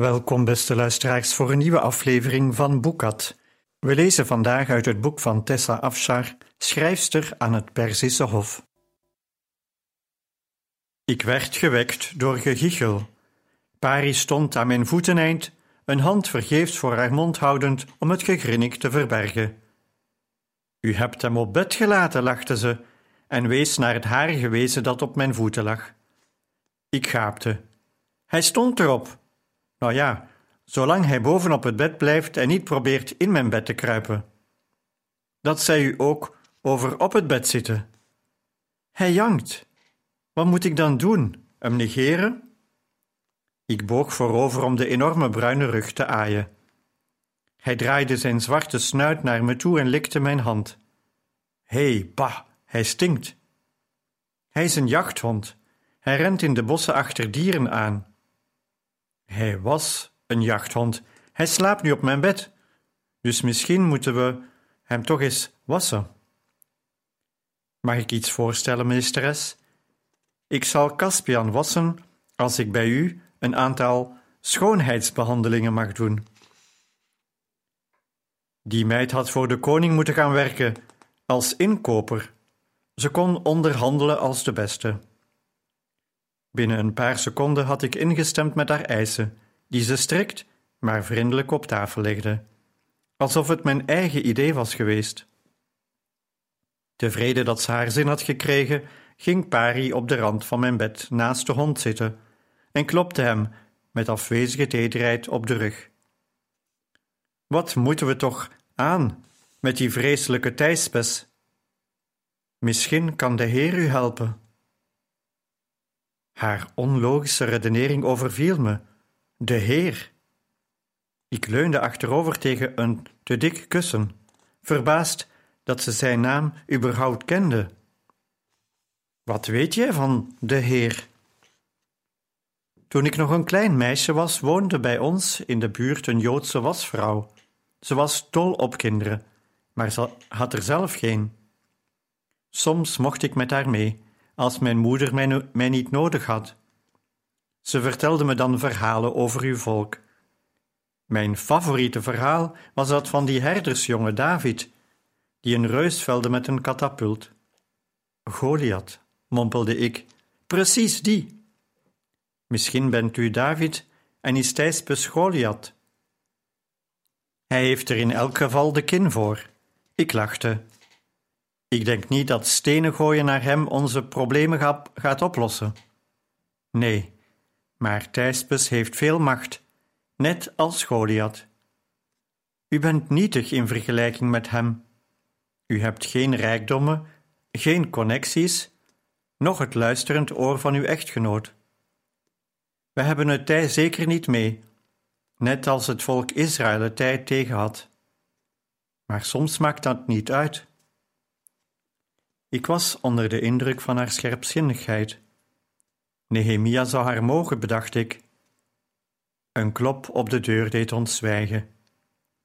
Welkom, beste luisteraars, voor een nieuwe aflevering van Boekat. We lezen vandaag uit het boek van Tessa Afshar, schrijfster aan het Perzische Hof. Ik werd gewekt door gegichel. Pari stond aan mijn voeteneind, een hand vergeefs voor haar mond houdend om het gegrinnik te verbergen. U hebt hem op bed gelaten, lachte ze, en wees naar het harige wezen dat op mijn voeten lag. Ik gaapte. Hij stond erop. Nou ja, zolang hij boven op het bed blijft en niet probeert in mijn bed te kruipen. Dat zei u ook over op het bed zitten. Hij jankt. Wat moet ik dan doen? Hem negeren? Ik boog voorover om de enorme bruine rug te aaien. Hij draaide zijn zwarte snuit naar me toe en likte mijn hand. Hé, hey, bah, hij stinkt. Hij is een jachthond. Hij rent in de bossen achter dieren aan. Hij was een jachthond. Hij slaapt nu op mijn bed. Dus misschien moeten we hem toch eens wassen. Mag ik iets voorstellen, meesteres? Ik zal Caspian wassen als ik bij u een aantal schoonheidsbehandelingen mag doen. Die meid had voor de koning moeten gaan werken als inkoper. Ze kon onderhandelen als de beste. Binnen een paar seconden had ik ingestemd met haar eisen, die ze strikt, maar vriendelijk op tafel legde, alsof het mijn eigen idee was geweest. Tevreden dat ze haar zin had gekregen, ging Pari op de rand van mijn bed naast de hond zitten en klopte hem met afwezige tederheid op de rug. Wat moeten we toch aan met die vreselijke thijspes? Misschien kan de Heer u helpen. Haar onlogische redenering overviel me. De Heer. Ik leunde achterover tegen een te dik kussen, verbaasd dat ze zijn naam überhaupt kende. Wat weet jij van de Heer? Toen ik nog een klein meisje was, woonde bij ons in de buurt een Joodse wasvrouw. Ze was dol op kinderen, maar ze had er zelf geen. Soms mocht ik met haar mee, als mijn moeder mij, niet nodig had. Ze vertelde me dan verhalen over uw volk. Mijn favoriete verhaal was dat van die herdersjonge David, die een reus velde met een katapult. Goliath, mompelde ik, precies die. Misschien bent u David en is Thijspes Goliath. Hij heeft er in elk geval de kin voor. Ik lachte. Ik denk niet dat stenen gooien naar hem onze problemen gaat oplossen. Nee, maar Thijspes heeft veel macht, net als Goliath. U bent nietig in vergelijking met hem. U hebt geen rijkdommen, geen connecties, noch het luisterend oor van uw echtgenoot. We hebben het tij zeker niet mee, net als het volk Israël het tij tegen had. Maar soms maakt dat niet uit. Ik was onder de indruk van haar scherpzinnigheid. Nehemia zou haar mogen, bedacht ik. Een klop op de deur deed ons zwijgen.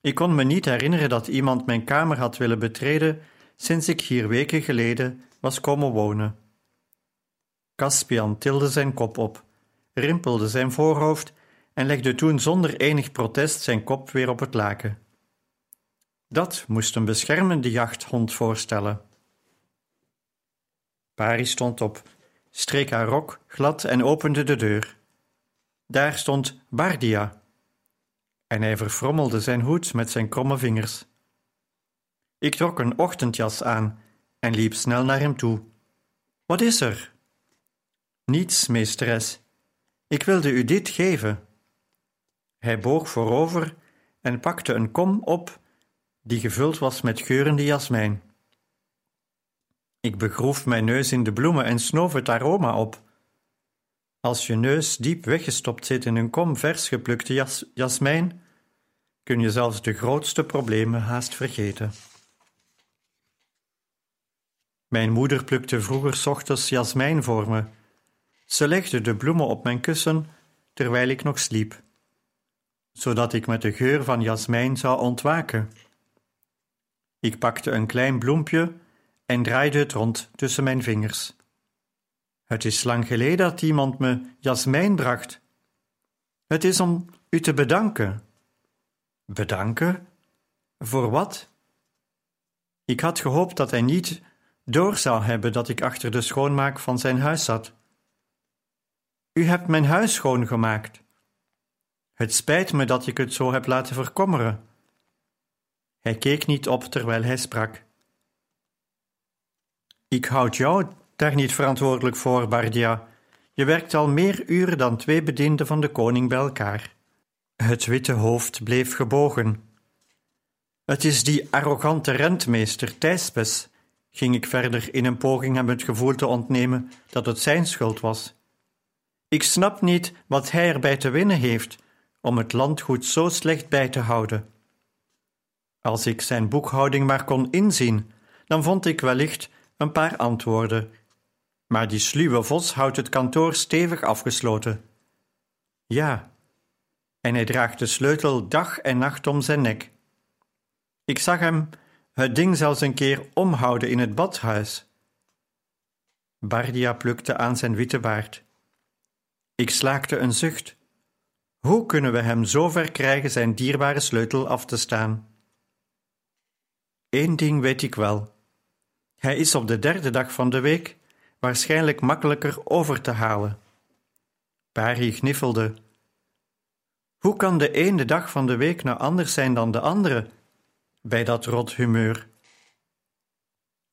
Ik kon me niet herinneren dat iemand mijn kamer had willen betreden sinds ik hier weken geleden was komen wonen. Caspian tilde zijn kop op, rimpelde zijn voorhoofd en legde toen zonder enig protest zijn kop weer op het laken. Dat moest een beschermende jachthond voorstellen. Pari stond op, streek haar rok glad en opende de deur. Daar stond Bardia. En hij verfrommelde zijn hoed met zijn kromme vingers. Ik trok een ochtendjas aan en liep snel naar hem toe. Wat is er? Niets, meesteres. Ik wilde u dit geven. Hij boog voorover en pakte een kom op die gevuld was met geurende jasmijn. Ik begroef mijn neus in de bloemen en snoof het aroma op. Als je neus diep weggestopt zit in een kom vers geplukte jas jasmijn, kun je zelfs de grootste problemen haast vergeten. Mijn moeder plukte vroeger ochtends jasmijn voor me. Ze legde de bloemen op mijn kussen terwijl ik nog sliep, zodat ik met de geur van jasmijn zou ontwaken. Ik pakte een klein bloempje en draaide het rond tussen mijn vingers. Het is lang geleden dat iemand me jasmijn bracht. Het is om u te bedanken. Bedanken? Voor wat? Ik had gehoopt dat hij niet door zou hebben dat ik achter de schoonmaak van zijn huis zat. U hebt mijn huis schoongemaakt. Het spijt me dat ik het zo heb laten verkommeren. Hij keek niet op terwijl hij sprak. Ik houd jou daar niet verantwoordelijk voor, Bardia. Je werkt al meer uren dan twee bedienden van de koning bij elkaar. Het witte hoofd bleef gebogen. Het is die arrogante rentmeester Thijspes, ging ik verder in een poging hem het gevoel te ontnemen dat het zijn schuld was. Ik snap niet wat hij erbij te winnen heeft om het landgoed zo slecht bij te houden. Als ik zijn boekhouding maar kon inzien, dan vond ik wellicht een paar antwoorden. Maar die sluwe vos houdt het kantoor stevig afgesloten. Ja, en hij draagt de sleutel dag en nacht om zijn nek. Ik zag hem het ding zelfs een keer omhouden in het badhuis. Bardia plukte aan zijn witte baard. Ik slaakte een zucht. Hoe kunnen we hem zo ver krijgen zijn dierbare sleutel af te staan? Eén ding weet ik wel. Hij is op de derde dag van de week waarschijnlijk makkelijker over te halen. Barry gniffelde. Hoe kan de ene dag van de week nou anders zijn dan de andere bij dat rot humeur?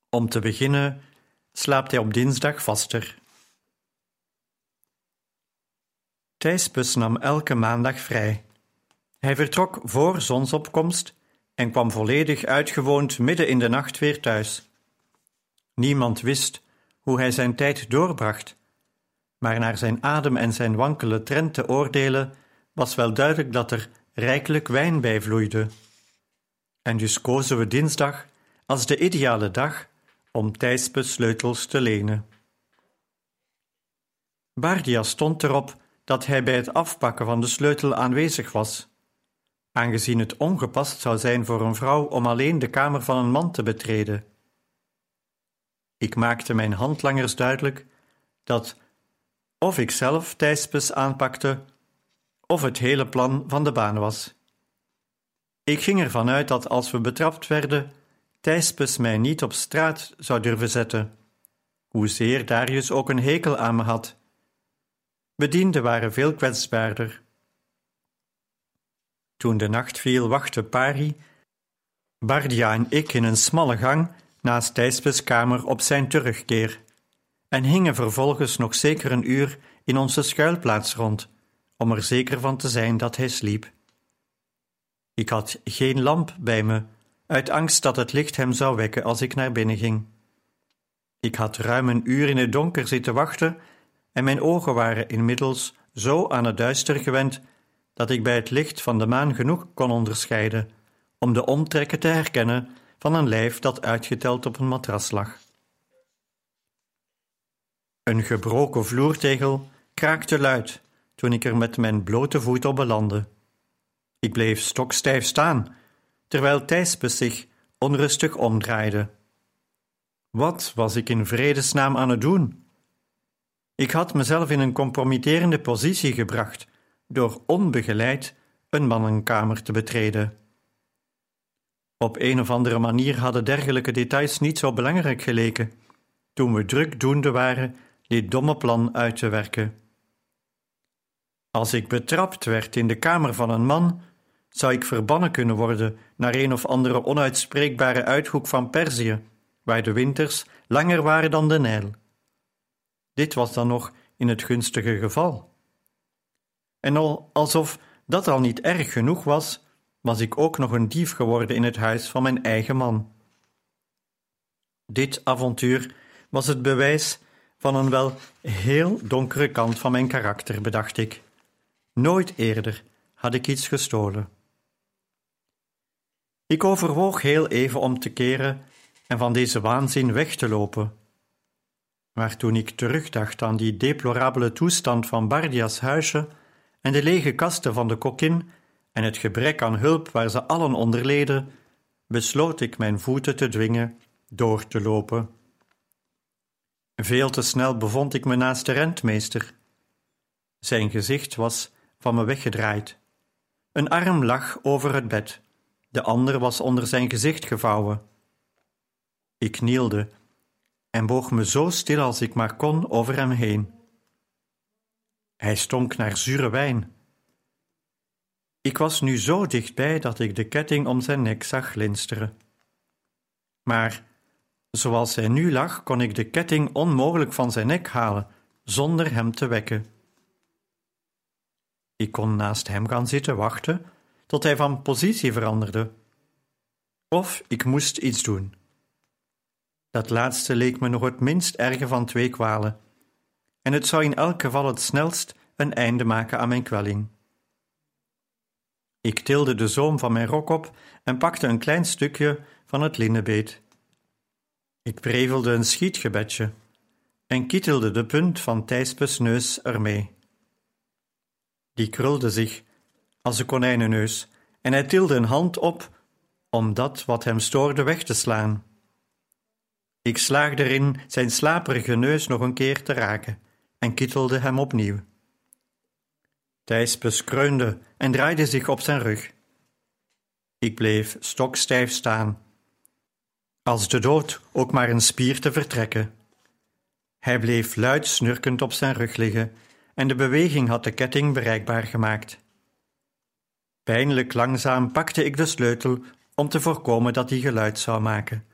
Om te beginnen slaapt hij op dinsdag vaster. Thijspus nam elke maandag vrij. Hij vertrok voor zonsopkomst en kwam volledig uitgewoond midden in de nacht weer thuis. Niemand wist hoe hij zijn tijd doorbracht, maar naar zijn adem en zijn wankele trend te oordelen, was wel duidelijk dat er rijkelijk wijn bij vloeide. En dus kozen we dinsdag als de ideale dag om Thijspes sleutels te lenen. Bardia stond erop dat hij bij het afpakken van de sleutel aanwezig was, aangezien het ongepast zou zijn voor een vrouw om alleen de kamer van een man te betreden. Ik maakte mijn handlangers duidelijk dat of ik zelf Thijspes aanpakte, of het hele plan van de baan was. Ik ging ervan uit dat als we betrapt werden, Thijspes mij niet op straat zou durven zetten, hoezeer Darius ook een hekel aan me had. Bedienden waren veel kwetsbaarder. Toen de nacht viel, wachtte Pari, Bardia en ik in een smalle gang naast Thijspes kamer op zijn terugkeer en hingen vervolgens nog zeker een uur in onze schuilplaats rond, om er zeker van te zijn dat hij sliep. Ik had geen lamp bij me, uit angst dat het licht hem zou wekken als ik naar binnen ging. Ik had ruim een uur in het donker zitten wachten en mijn ogen waren inmiddels zo aan het duister gewend dat ik bij het licht van de maan genoeg kon onderscheiden om de omtrekken te herkennen van een lijf dat uitgeteld op een matras lag. Een gebroken vloertegel kraakte luid toen ik er met mijn blote voet op belandde. Ik bleef stokstijf staan, terwijl Thijspes zich onrustig omdraaide. Wat was ik in vredesnaam aan het doen? Ik had mezelf in een compromitterende positie gebracht door onbegeleid een mannenkamer te betreden. Op een of andere manier hadden dergelijke details niet zo belangrijk geleken, toen we druk doende waren dit domme plan uit te werken. Als ik betrapt werd in de kamer van een man, zou ik verbannen kunnen worden naar een of andere onuitspreekbare uithoek van Perzië, waar de winters langer waren dan de Nijl. Dit was dan nog in het gunstige geval. En al alsof dat al niet erg genoeg was, was ik ook nog een dief geworden in het huis van mijn eigen man. Dit avontuur was het bewijs van een wel heel donkere kant van mijn karakter, bedacht ik. Nooit eerder had ik iets gestolen. Ik overwoog heel even om te keren en van deze waanzin weg te lopen. Maar toen ik terugdacht aan die deplorabele toestand van Bardia's huisje en de lege kasten van de kokkin en het gebrek aan hulp waar ze allen onder leden, besloot ik mijn voeten te dwingen door te lopen. Veel te snel bevond ik me naast de rentmeester. Zijn gezicht was van me weggedraaid. Een arm lag over het bed, de ander was onder zijn gezicht gevouwen. Ik knielde en boog me zo stil als ik maar kon over hem heen. Hij stonk naar zure wijn. Ik was nu zo dichtbij dat ik de ketting om zijn nek zag glinsteren. Maar zoals hij nu lag, kon ik de ketting onmogelijk van zijn nek halen zonder hem te wekken. Ik kon naast hem gaan zitten wachten tot hij van positie veranderde. Of ik moest iets doen. Dat laatste leek me nog het minst erge van twee kwalen, en het zou in elk geval het snelst een einde maken aan mijn kwelling. Ik tilde de zoom van mijn rok op en pakte een klein stukje van het linnenbeet. Ik prevelde een schietgebedje en kietelde de punt van Thijspes neus ermee. Die krulde zich als een konijnenneus en hij tilde een hand op om dat wat hem stoorde weg te slaan. Ik slaagde erin zijn slaperige neus nog een keer te raken en kietelde hem opnieuw. Thijspes kreunde en draaide zich op zijn rug. Ik bleef stokstijf staan, als de dood ook maar een spier te vertrekken. Hij bleef luid snurkend op zijn rug liggen en de beweging had de ketting bereikbaar gemaakt. Pijnlijk langzaam pakte ik de sleutel om te voorkomen dat hij geluid zou maken,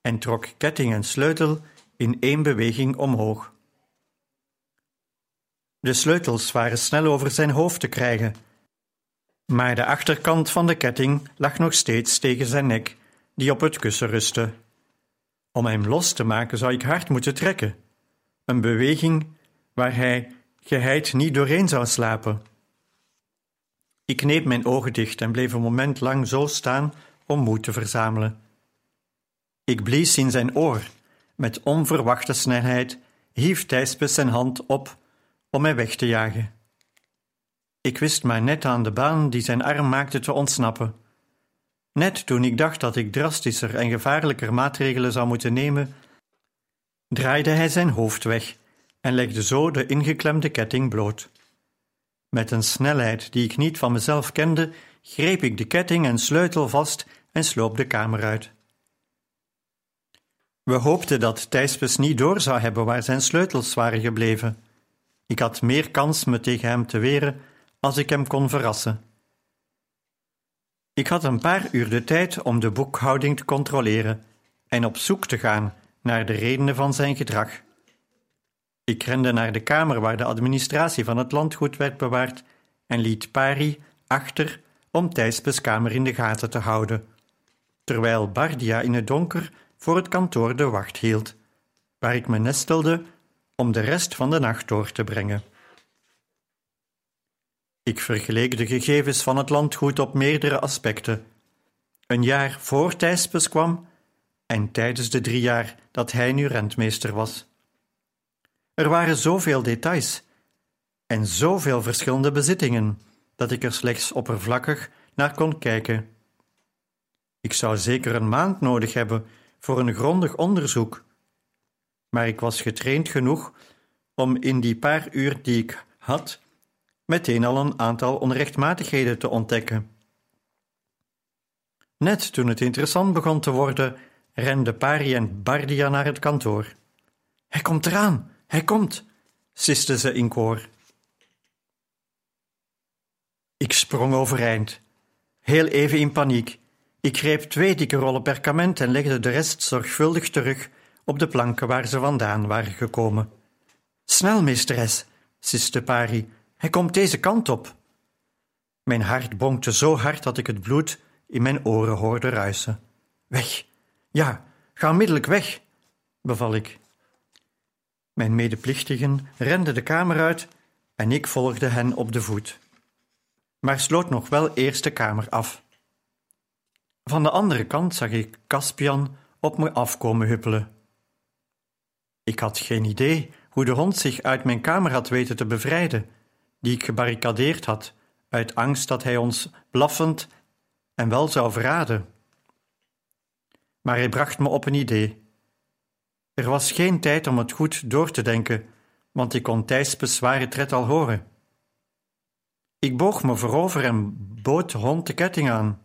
en trok ketting en sleutel in één beweging omhoog. De sleutels waren snel over zijn hoofd te krijgen, maar de achterkant van de ketting lag nog steeds tegen zijn nek, die op het kussen rustte. Om hem los te maken zou ik hard moeten trekken, een beweging waar hij geheid niet doorheen zou slapen. Ik kneep mijn ogen dicht en bleef een moment lang zo staan om moed te verzamelen. Ik blies in zijn oor. Met onverwachte snelheid hief Thijspes zijn hand op om mij weg te jagen. Ik wist maar net aan de baan die zijn arm maakte te ontsnappen. Net toen ik dacht dat ik drastischer en gevaarlijker maatregelen zou moeten nemen, draaide hij zijn hoofd weg en legde zo de ingeklemde ketting bloot. Met een snelheid die ik niet van mezelf kende, greep ik de ketting en sleutel vast en sloop de kamer uit. We hoopten dat Thijspes niet door zou hebben waar zijn sleutels waren gebleven. Ik had meer kans me tegen hem te weren als ik hem kon verrassen. Ik had een paar uur de tijd om de boekhouding te controleren en op zoek te gaan naar de redenen van zijn gedrag. Ik rende naar de kamer waar de administratie van het landgoed werd bewaard en liet Pari achter om Thijspes kamer in de gaten te houden, terwijl Bardia in het donker voor het kantoor de wacht hield, waar ik me nestelde om de rest van de nacht door te brengen. Ik vergeleek de gegevens van het landgoed op meerdere aspecten. Een jaar voor Thijspes kwam en tijdens de drie jaar dat hij nu rentmeester was. Er waren zoveel details en zoveel verschillende bezittingen dat ik er slechts oppervlakkig naar kon kijken. Ik zou zeker een maand nodig hebben voor een grondig onderzoek, maar ik was getraind genoeg om in die paar uur die ik had meteen al een aantal onrechtmatigheden te ontdekken. Net toen het interessant begon te worden, renden Pari en Bardia naar het kantoor. Hij komt eraan, hij komt, siste ze in koor. Ik sprong overeind, heel even in paniek. Ik greep twee dikke rollen perkament en legde de rest zorgvuldig terug op de planken waar ze vandaan waren gekomen. Snel, meesteres, siste Pari, hij komt deze kant op. Mijn hart bonkte zo hard dat ik het bloed in mijn oren hoorde ruisen. Weg, ja, ga onmiddellijk weg, beval ik. Mijn medeplichtigen renden de kamer uit en ik volgde hen op de voet. Maar sloot nog wel eerst de kamer af. Van de andere kant zag ik Caspian op me afkomen huppelen. Ik had geen idee hoe de hond zich uit mijn kamer had weten te bevrijden, die ik gebarricadeerd had, uit angst dat hij ons blaffend en wel zou verraden. Maar hij bracht me op een idee. Er was geen tijd om het goed door te denken, want ik kon Thijs' zware tred al horen. Ik boog me voorover en bood de hond de ketting aan.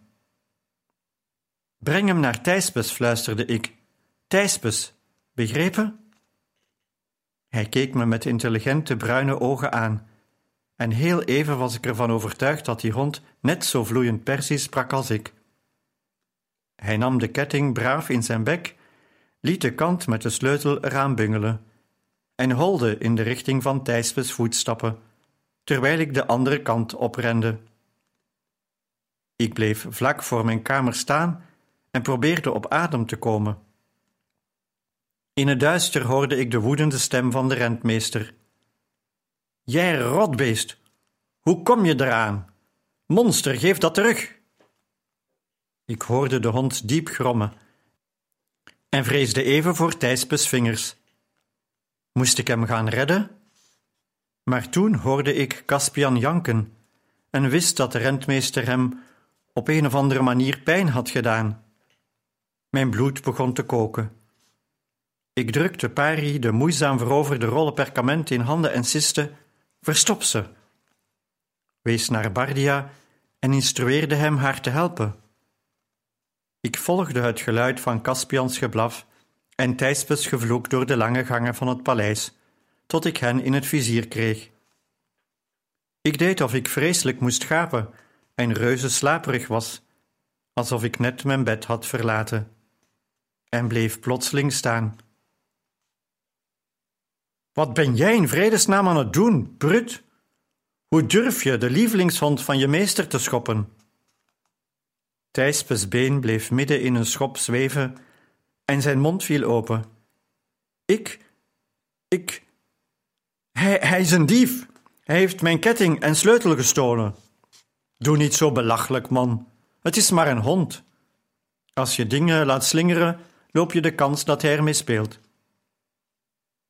Breng hem naar Thijspes, fluisterde ik. Thijspes, begrepen? Hij keek me met intelligente bruine ogen aan, en heel even was ik ervan overtuigd dat die hond net zo vloeiend Persisch sprak als ik. Hij nam de ketting braaf in zijn bek, liet de kant met de sleutel eraan bungelen en holde in de richting van Thijspes voetstappen, terwijl ik de andere kant oprende. Ik bleef vlak voor mijn kamer staan en probeerde op adem te komen. In het duister hoorde ik de woedende stem van de rentmeester. Jij rotbeest, hoe kom je eraan? Monster, geef dat terug! Ik hoorde de hond diep grommen en vreesde even voor Thijspes vingers. Moest ik hem gaan redden? Maar toen hoorde ik Caspian janken en wist dat de rentmeester hem op een of andere manier pijn had gedaan. Mijn bloed begon te koken. Ik drukte Pari de moeizaam veroverde rollen perkament in handen en siste: Verstop ze! Wees naar Bardia en instrueerde hem haar te helpen. Ik volgde het geluid van Caspians geblaf en Thijspes gevloek door de lange gangen van het paleis, tot ik hen in het vizier kreeg. Ik deed of ik vreselijk moest gapen en reuze slaperig was, alsof ik net mijn bed had verlaten, en bleef plotseling staan. Wat ben jij in vredesnaam aan het doen, Brut? Hoe durf je de lievelingshond van je meester te schoppen? Thijspes been bleef midden in een schop zweven en zijn mond viel open. Ik, ik, hij, hij is een dief. Hij heeft mijn ketting en sleutel gestolen. Doe niet zo belachelijk, man. Het is maar een hond. Als je dingen laat slingeren, loop je de kans dat hij ermee speelt.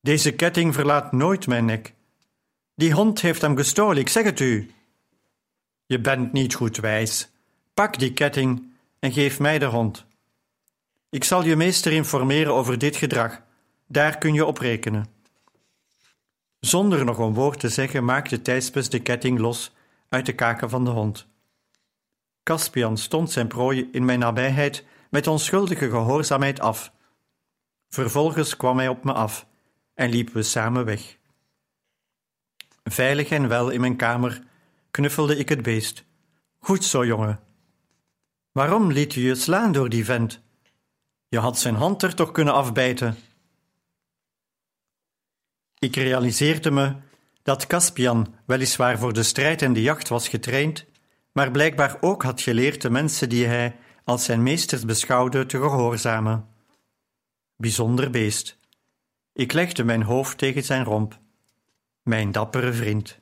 Deze ketting verlaat nooit mijn nek. Die hond heeft hem gestolen, ik zeg het u. Je bent niet goed wijs. Pak die ketting en geef mij de hond. Ik zal je meester informeren over dit gedrag. Daar kun je op rekenen. Zonder nog een woord te zeggen, maakte Thijspes de ketting los uit de kaken van de hond. Caspian stond zijn prooi in mijn nabijheid met onschuldige gehoorzaamheid af. Vervolgens kwam hij op me af en liepen we samen weg. Veilig en wel in mijn kamer knuffelde ik het beest. Goed zo, jongen. Waarom liet je je slaan door die vent? Je had zijn hand er toch kunnen afbijten. Ik realiseerde me dat Caspian weliswaar voor de strijd en de jacht was getraind, maar blijkbaar ook had geleerd de mensen die hij als zijn meesters beschouwde te gehoorzamen. Bijzonder beest. Ik legde mijn hoofd tegen zijn romp. Mijn dappere vriend.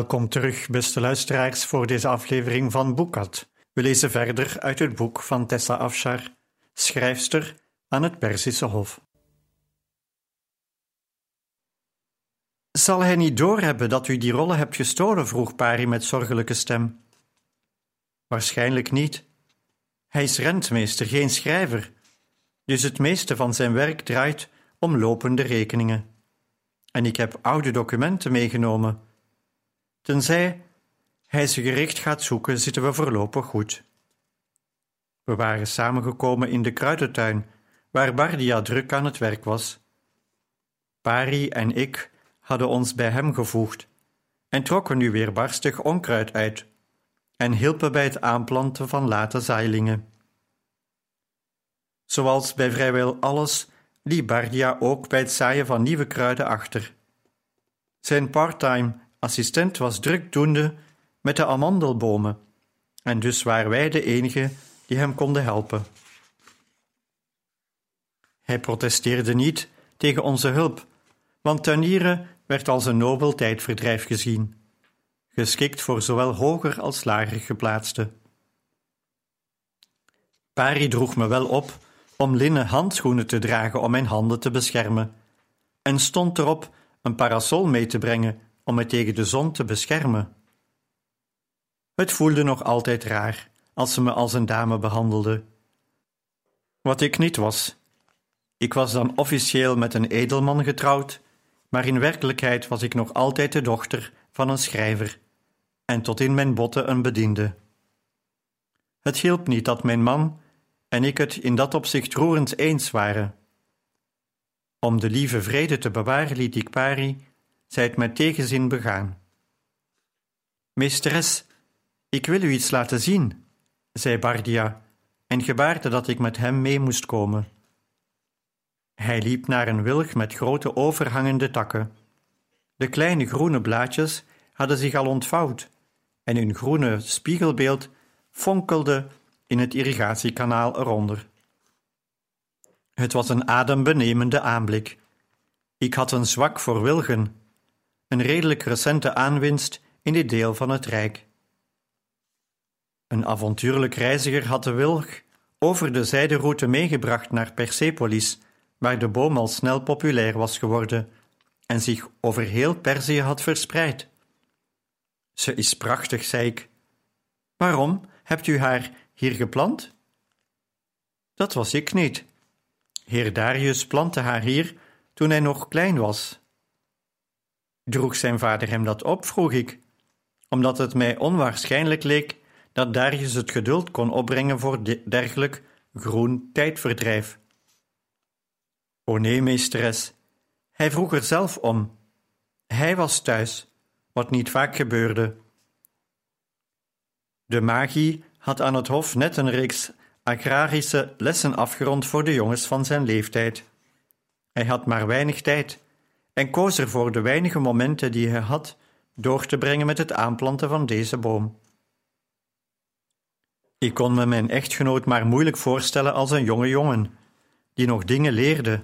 Welkom terug, beste luisteraars, voor deze aflevering van Boekat. We lezen verder uit het boek van Tessa Afshar, schrijfster aan het Perzische Hof. Zal hij niet doorhebben dat u die rollen hebt gestolen? vroeg Pari met zorgelijke stem. Waarschijnlijk niet. Hij is rentmeester, geen schrijver, dus het meeste van zijn werk draait om lopende rekeningen. En ik heb oude documenten meegenomen. Tenzij hij ze gericht gaat zoeken, zitten we voorlopig goed. We waren samengekomen in de kruidentuin, waar Bardia druk aan het werk was. Pari en ik hadden ons bij hem gevoegd en trokken nu weer barstig onkruid uit en hielpen bij het aanplanten van late zaailingen. Zoals bij vrijwel alles liep Bardia ook bij het zaaien van nieuwe kruiden achter. Zijn parttime assistent was drukdoende met de amandelbomen, en dus waren wij de enigen die hem konden helpen. Hij protesteerde niet tegen onze hulp, want tuinieren werd als een nobel tijdverdrijf gezien, geschikt voor zowel hoger als lager geplaatsten. Pari droeg me wel op om linnen handschoenen te dragen om mijn handen te beschermen, en stond erop een parasol mee te brengen om me tegen de zon te beschermen. Het voelde nog altijd raar als ze me als een dame behandelde. Wat ik niet was. Ik was dan officieel met een edelman getrouwd, maar in werkelijkheid was ik nog altijd de dochter van een schrijver en tot in mijn botten een bediende. Het hielp niet dat mijn man en ik het in dat opzicht roerend eens waren. Om de lieve vrede te bewaren liet ik Pari, zij het met tegenzin begaan. Meesteres, ik wil u iets laten zien, zei Bardia en gebaarde dat ik met hem mee moest komen. Hij liep naar een wilg met grote overhangende takken. De kleine groene blaadjes hadden zich al ontvouwd en hun groene spiegelbeeld fonkelde in het irrigatiekanaal eronder. Het was een adembenemende aanblik. Ik had een zwak voor wilgen, een redelijk recente aanwinst in dit deel van het Rijk. Een avontuurlijk reiziger had de wilg over de zijderoute meegebracht naar Persepolis, waar de boom al snel populair was geworden en zich over heel Perzië had verspreid. Ze is prachtig, zei ik. Waarom hebt u haar hier geplant? Dat was ik niet. Heer Darius plantte haar hier toen hij nog klein was. Droeg zijn vader hem dat op, vroeg ik, omdat het mij onwaarschijnlijk leek dat Darius het geduld kon opbrengen voor dergelijk groen tijdverdrijf. O nee, meesteres, hij vroeg er zelf om. Hij was thuis, wat niet vaak gebeurde. De magie had aan het hof net een reeks agrarische lessen afgerond voor de jongens van zijn leeftijd. Hij had maar weinig tijd en koos er voor de weinige momenten die hij had door te brengen met het aanplanten van deze boom. Ik kon me mijn echtgenoot maar moeilijk voorstellen als een jonge jongen, die nog dingen leerde.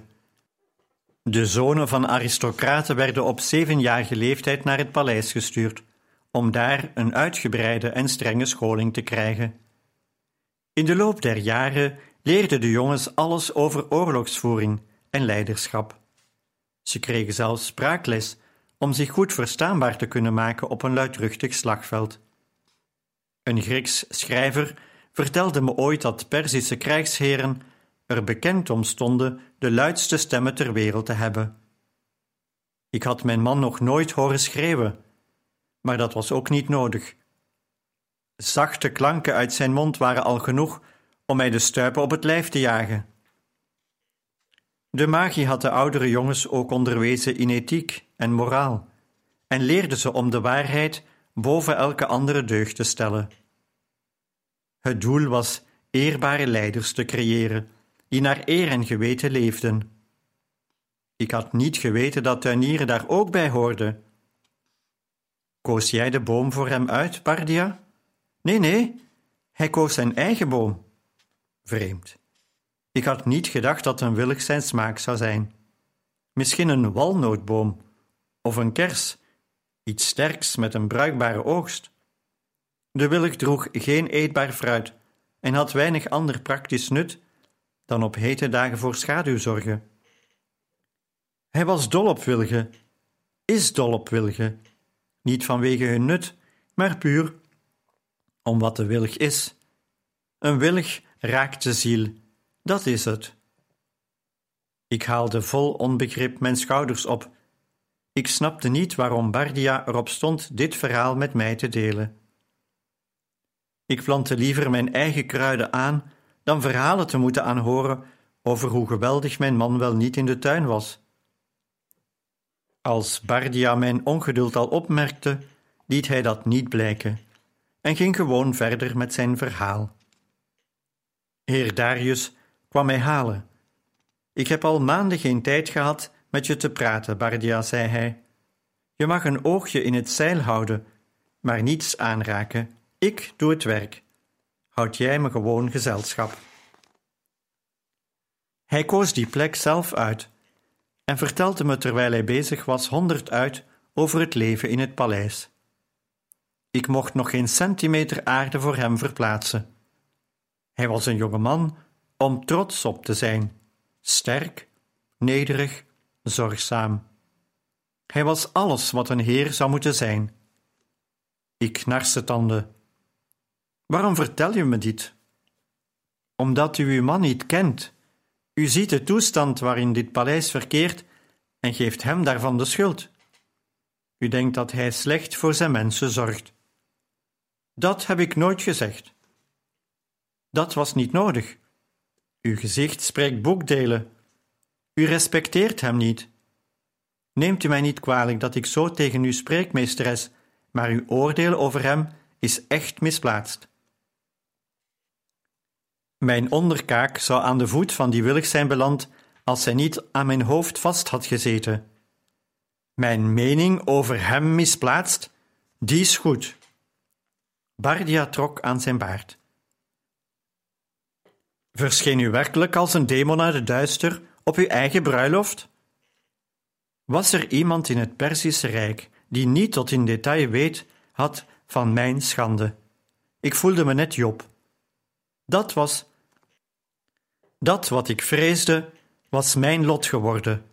De zonen van aristocraten werden op zevenjarige leeftijd naar het paleis gestuurd, om daar een uitgebreide en strenge scholing te krijgen. In de loop der jaren leerden de jongens alles over oorlogsvoering en leiderschap. Ze kregen zelfs spraakles om zich goed verstaanbaar te kunnen maken op een luidruchtig slagveld. Een Grieks schrijver vertelde me ooit dat Perzische krijgsheren er bekend om stonden de luidste stemmen ter wereld te hebben. Ik had mijn man nog nooit horen schreeuwen, maar dat was ook niet nodig. Zachte klanken uit zijn mond waren al genoeg om mij de stuipen op het lijf te jagen. De magie had de oudere jongens ook onderwezen in ethiek en moraal en leerde ze om de waarheid boven elke andere deugd te stellen. Het doel was eerbare leiders te creëren, die naar eer en geweten leefden. Ik had niet geweten dat tuinieren daar ook bij hoorde. Koos jij de boom voor hem uit, Bardia? Nee, nee, hij koos zijn eigen boom. Vreemd. Ik had niet gedacht dat een willig zijn smaak zou zijn. Misschien een walnootboom of een kers. iets sterks met een bruikbare oogst. De wilg droeg geen eetbaar fruit en had weinig ander praktisch nut dan op hete dagen voor schaduw zorgen. Hij was dol op wilgen, is dol op wilgen, niet vanwege hun nut, maar puur om wat de wilg is. Een wilg raakt de ziel, dat is het. Ik haalde vol onbegrip mijn schouders op. Ik snapte niet waarom Bardia erop stond dit verhaal met mij te delen. Ik plantte liever mijn eigen kruiden aan dan verhalen te moeten aanhoren over hoe geweldig mijn man wel niet in de tuin was. Als Bardia mijn ongeduld al opmerkte, liet hij dat niet blijken en ging gewoon verder met zijn verhaal. Heer Darius kwam mij halen. Ik heb al maanden geen tijd gehad met je te praten, Bardia, zei hij. Je mag een oogje in het zeil houden, maar niets aanraken. Ik doe het werk. Houd jij me gewoon gezelschap. Hij koos die plek zelf uit en vertelde me terwijl hij bezig was honderd uit over het leven in het paleis. Ik mocht nog geen centimeter aarde voor hem verplaatsen. Hij was een jonge man om trots op te zijn, sterk, nederig, zorgzaam. Hij was alles wat een heer zou moeten zijn. Ik knarste tanden. Waarom vertel je me dit? Omdat u uw man niet kent. U ziet de toestand waarin dit paleis verkeert en geeft hem daarvan de schuld. U denkt dat hij slecht voor zijn mensen zorgt. Dat heb ik nooit gezegd. Dat was niet nodig. Uw gezicht spreekt boekdelen. U respecteert hem niet. Neemt u mij niet kwalijk dat ik zo tegen u spreek, meesteres, maar uw oordeel over hem is echt misplaatst. Mijn onderkaak zou aan de voet van die willig zijn beland als zij niet aan mijn hoofd vast had gezeten. Mijn mening over hem misplaatst, die is goed. Bardia trok aan zijn baard. Verscheen u werkelijk als een demon uit de duister op uw eigen bruiloft? Was er iemand in het Perzische Rijk die niet tot in detail weet had van mijn schande? Ik voelde me net Job. Dat was. Dat wat ik vreesde, was mijn lot geworden.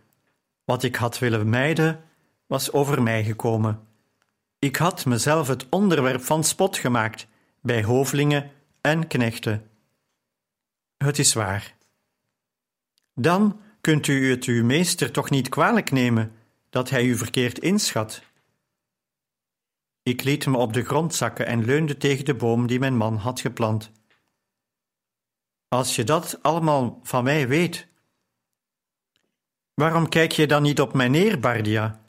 Wat ik had willen mijden, was over mij gekomen. Ik had mezelf het onderwerp van spot gemaakt bij hovelingen en knechten. Het is waar. Dan kunt u het uw meester toch niet kwalijk nemen dat hij u verkeerd inschat. Ik liet me op de grond zakken en leunde tegen de boom die mijn man had geplant. Als je dat allemaal van mij weet, waarom kijk je dan niet op mij neer, Bardia?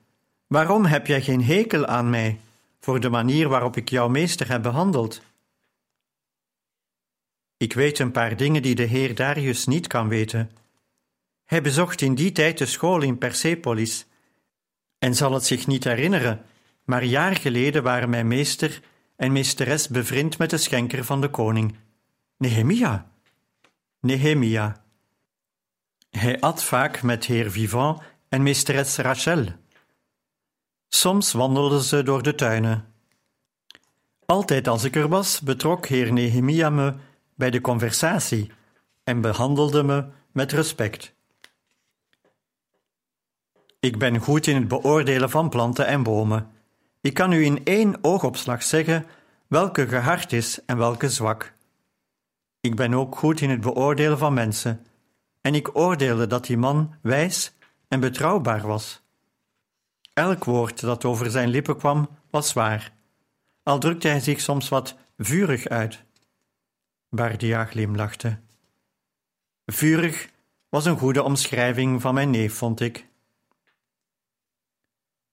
Waarom heb jij geen hekel aan mij voor de manier waarop ik jouw meester heb behandeld? Ik weet een paar dingen die de heer Darius niet kan weten. Hij bezocht in die tijd de school in Persepolis en zal het zich niet herinneren, maar jaar geleden waren mijn meester en meesteres bevriend met de schenker van de koning, Nehemia. Nehemia. Hij at vaak met heer Vivant en meesteres Rachel. Soms wandelden ze door de tuinen. Altijd als ik er was, betrok heer Nehemia me bij de conversatie en behandelde me met respect. Ik ben goed in het beoordelen van planten en bomen. Ik kan u in één oogopslag zeggen welke gehard is en welke zwak. Ik ben ook goed in het beoordelen van mensen, en ik oordeelde dat die man wijs en betrouwbaar was. Elk woord dat over zijn lippen kwam, was waar, al drukte hij zich soms wat vurig uit. Bardia glimlachte. Vurig was een goede omschrijving van mijn neef, vond ik.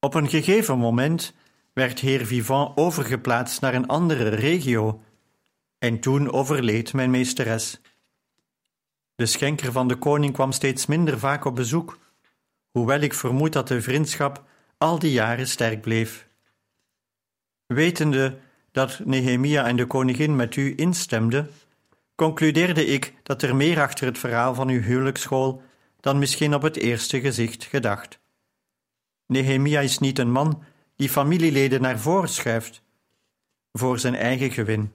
Op een gegeven moment werd heer Vivant overgeplaatst naar een andere regio, en toen overleed mijn meesteres. De schenker van de koning kwam steeds minder vaak op bezoek, hoewel ik vermoed dat de vriendschap al die jaren sterk bleef. Wetende dat Nehemia en de koningin met u instemden, concludeerde ik dat er meer achter het verhaal van uw huwelijksschool dan misschien op het eerste gezicht gedacht. Nehemia is niet een man die familieleden naar voren schuift, voor zijn eigen gewin.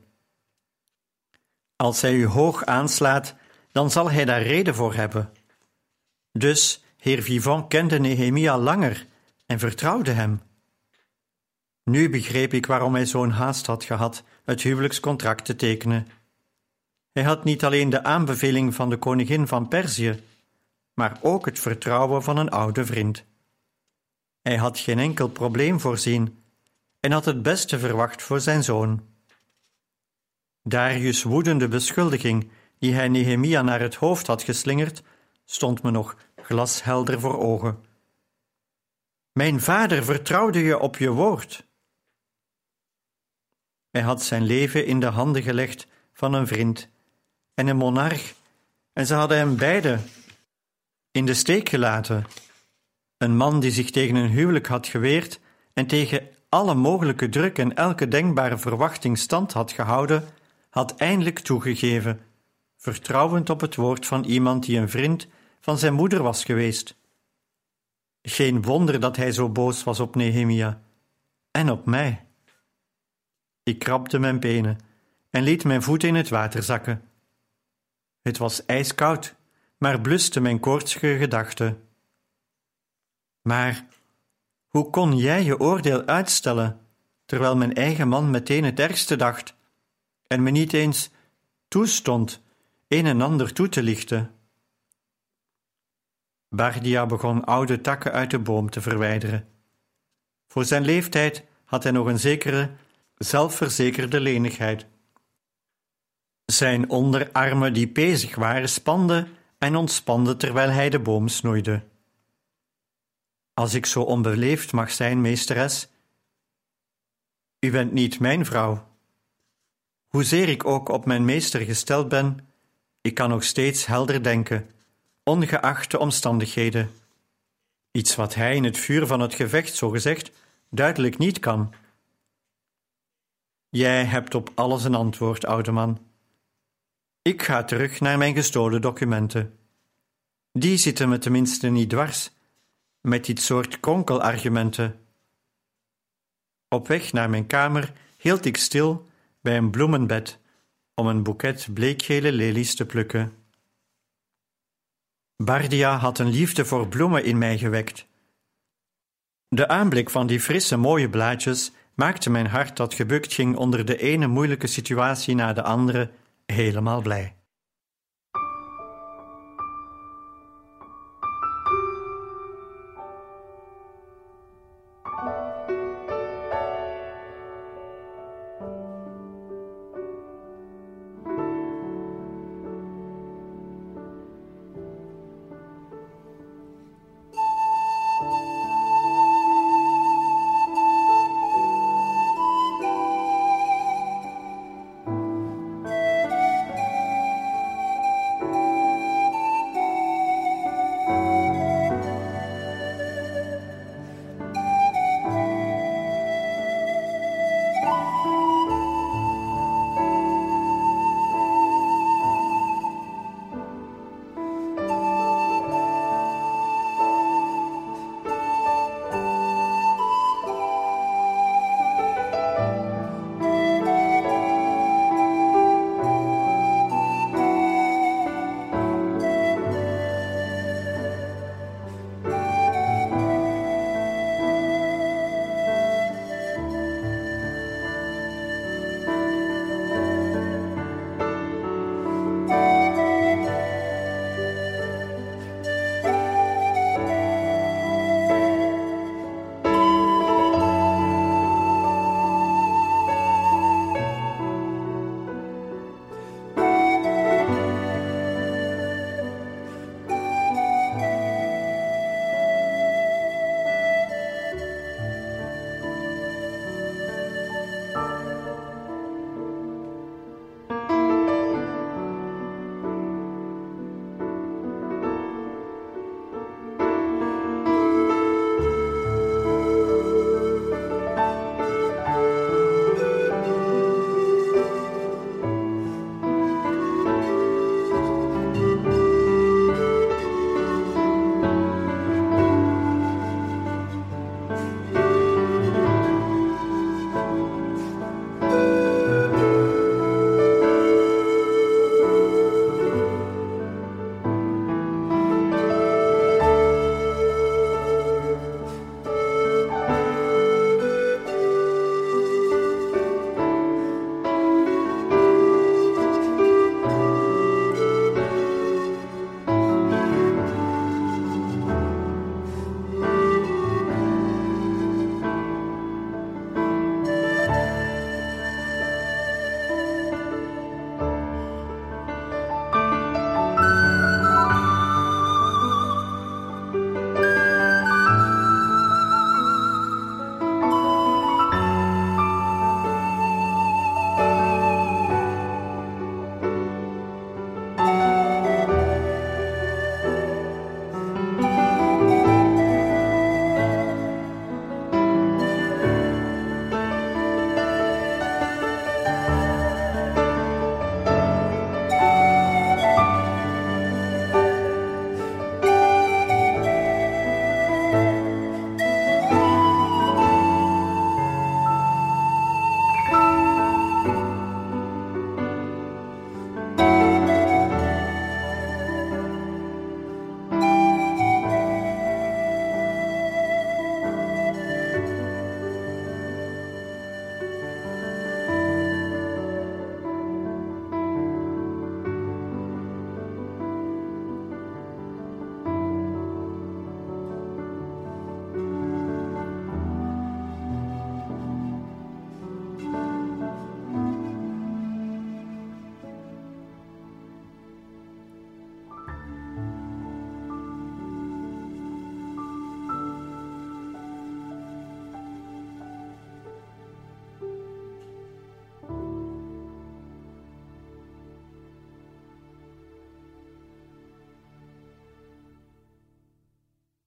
Als hij u hoog aanslaat, dan zal hij daar reden voor hebben. Dus heer Vivant kende Nehemia langer en vertrouwde hem. Nu begreep ik waarom hij zo'n haast had gehad het huwelijkscontract te tekenen. Hij had niet alleen de aanbeveling van de koningin van Perzië, maar ook het vertrouwen van een oude vriend. Hij had geen enkel probleem voorzien en had het beste verwacht voor zijn zoon. Darius' woedende beschuldiging, die hij Nehemia naar het hoofd had geslingerd, stond me nog glashelder voor ogen. Mijn vader vertrouwde je op je woord. Hij had zijn leven in de handen gelegd van een vriend en een monarch, en ze hadden hem beiden in de steek gelaten. Een man die zich tegen een huwelijk had geweerd en tegen alle mogelijke druk en elke denkbare verwachting stand had gehouden, had eindelijk toegegeven, vertrouwend op het woord van iemand die een vriend van zijn moeder was geweest. Geen wonder dat hij zo boos was op Nehemia en op mij. Ik krabde mijn benen en liet mijn voeten in het water zakken. Het was ijskoud, maar bluste mijn koortsige gedachten. Maar hoe kon jij je oordeel uitstellen, terwijl mijn eigen man meteen het ergste dacht en me niet eens toestond een en ander toe te lichten? Bardia begon oude takken uit de boom te verwijderen. Voor zijn leeftijd had hij nog een zekere, zelfverzekerde lenigheid. Zijn onderarmen die bezig waren spanden en ontspanden terwijl hij de boom snoeide. Als ik zo onbeleefd mag zijn, meesteres, u bent niet mijn vrouw. Hoezeer ik ook op mijn meester gesteld ben, ik kan nog steeds helder denken, ongeacht de omstandigheden. Iets wat hij in het vuur van het gevecht, zo gezegd, duidelijk niet kan. Jij hebt op alles een antwoord, oude man. Ik ga terug naar mijn gestolen documenten. Die zitten me tenminste niet dwars, met dit soort kronkelargumenten. Op weg naar mijn kamer hield ik stil bij een bloemenbed om een boeket bleekgele lelies te plukken. Bardia had een liefde voor bloemen in mij gewekt. De aanblik van die frisse, mooie blaadjes maakte mijn hart dat gebukt ging onder de ene moeilijke situatie na de andere helemaal blij.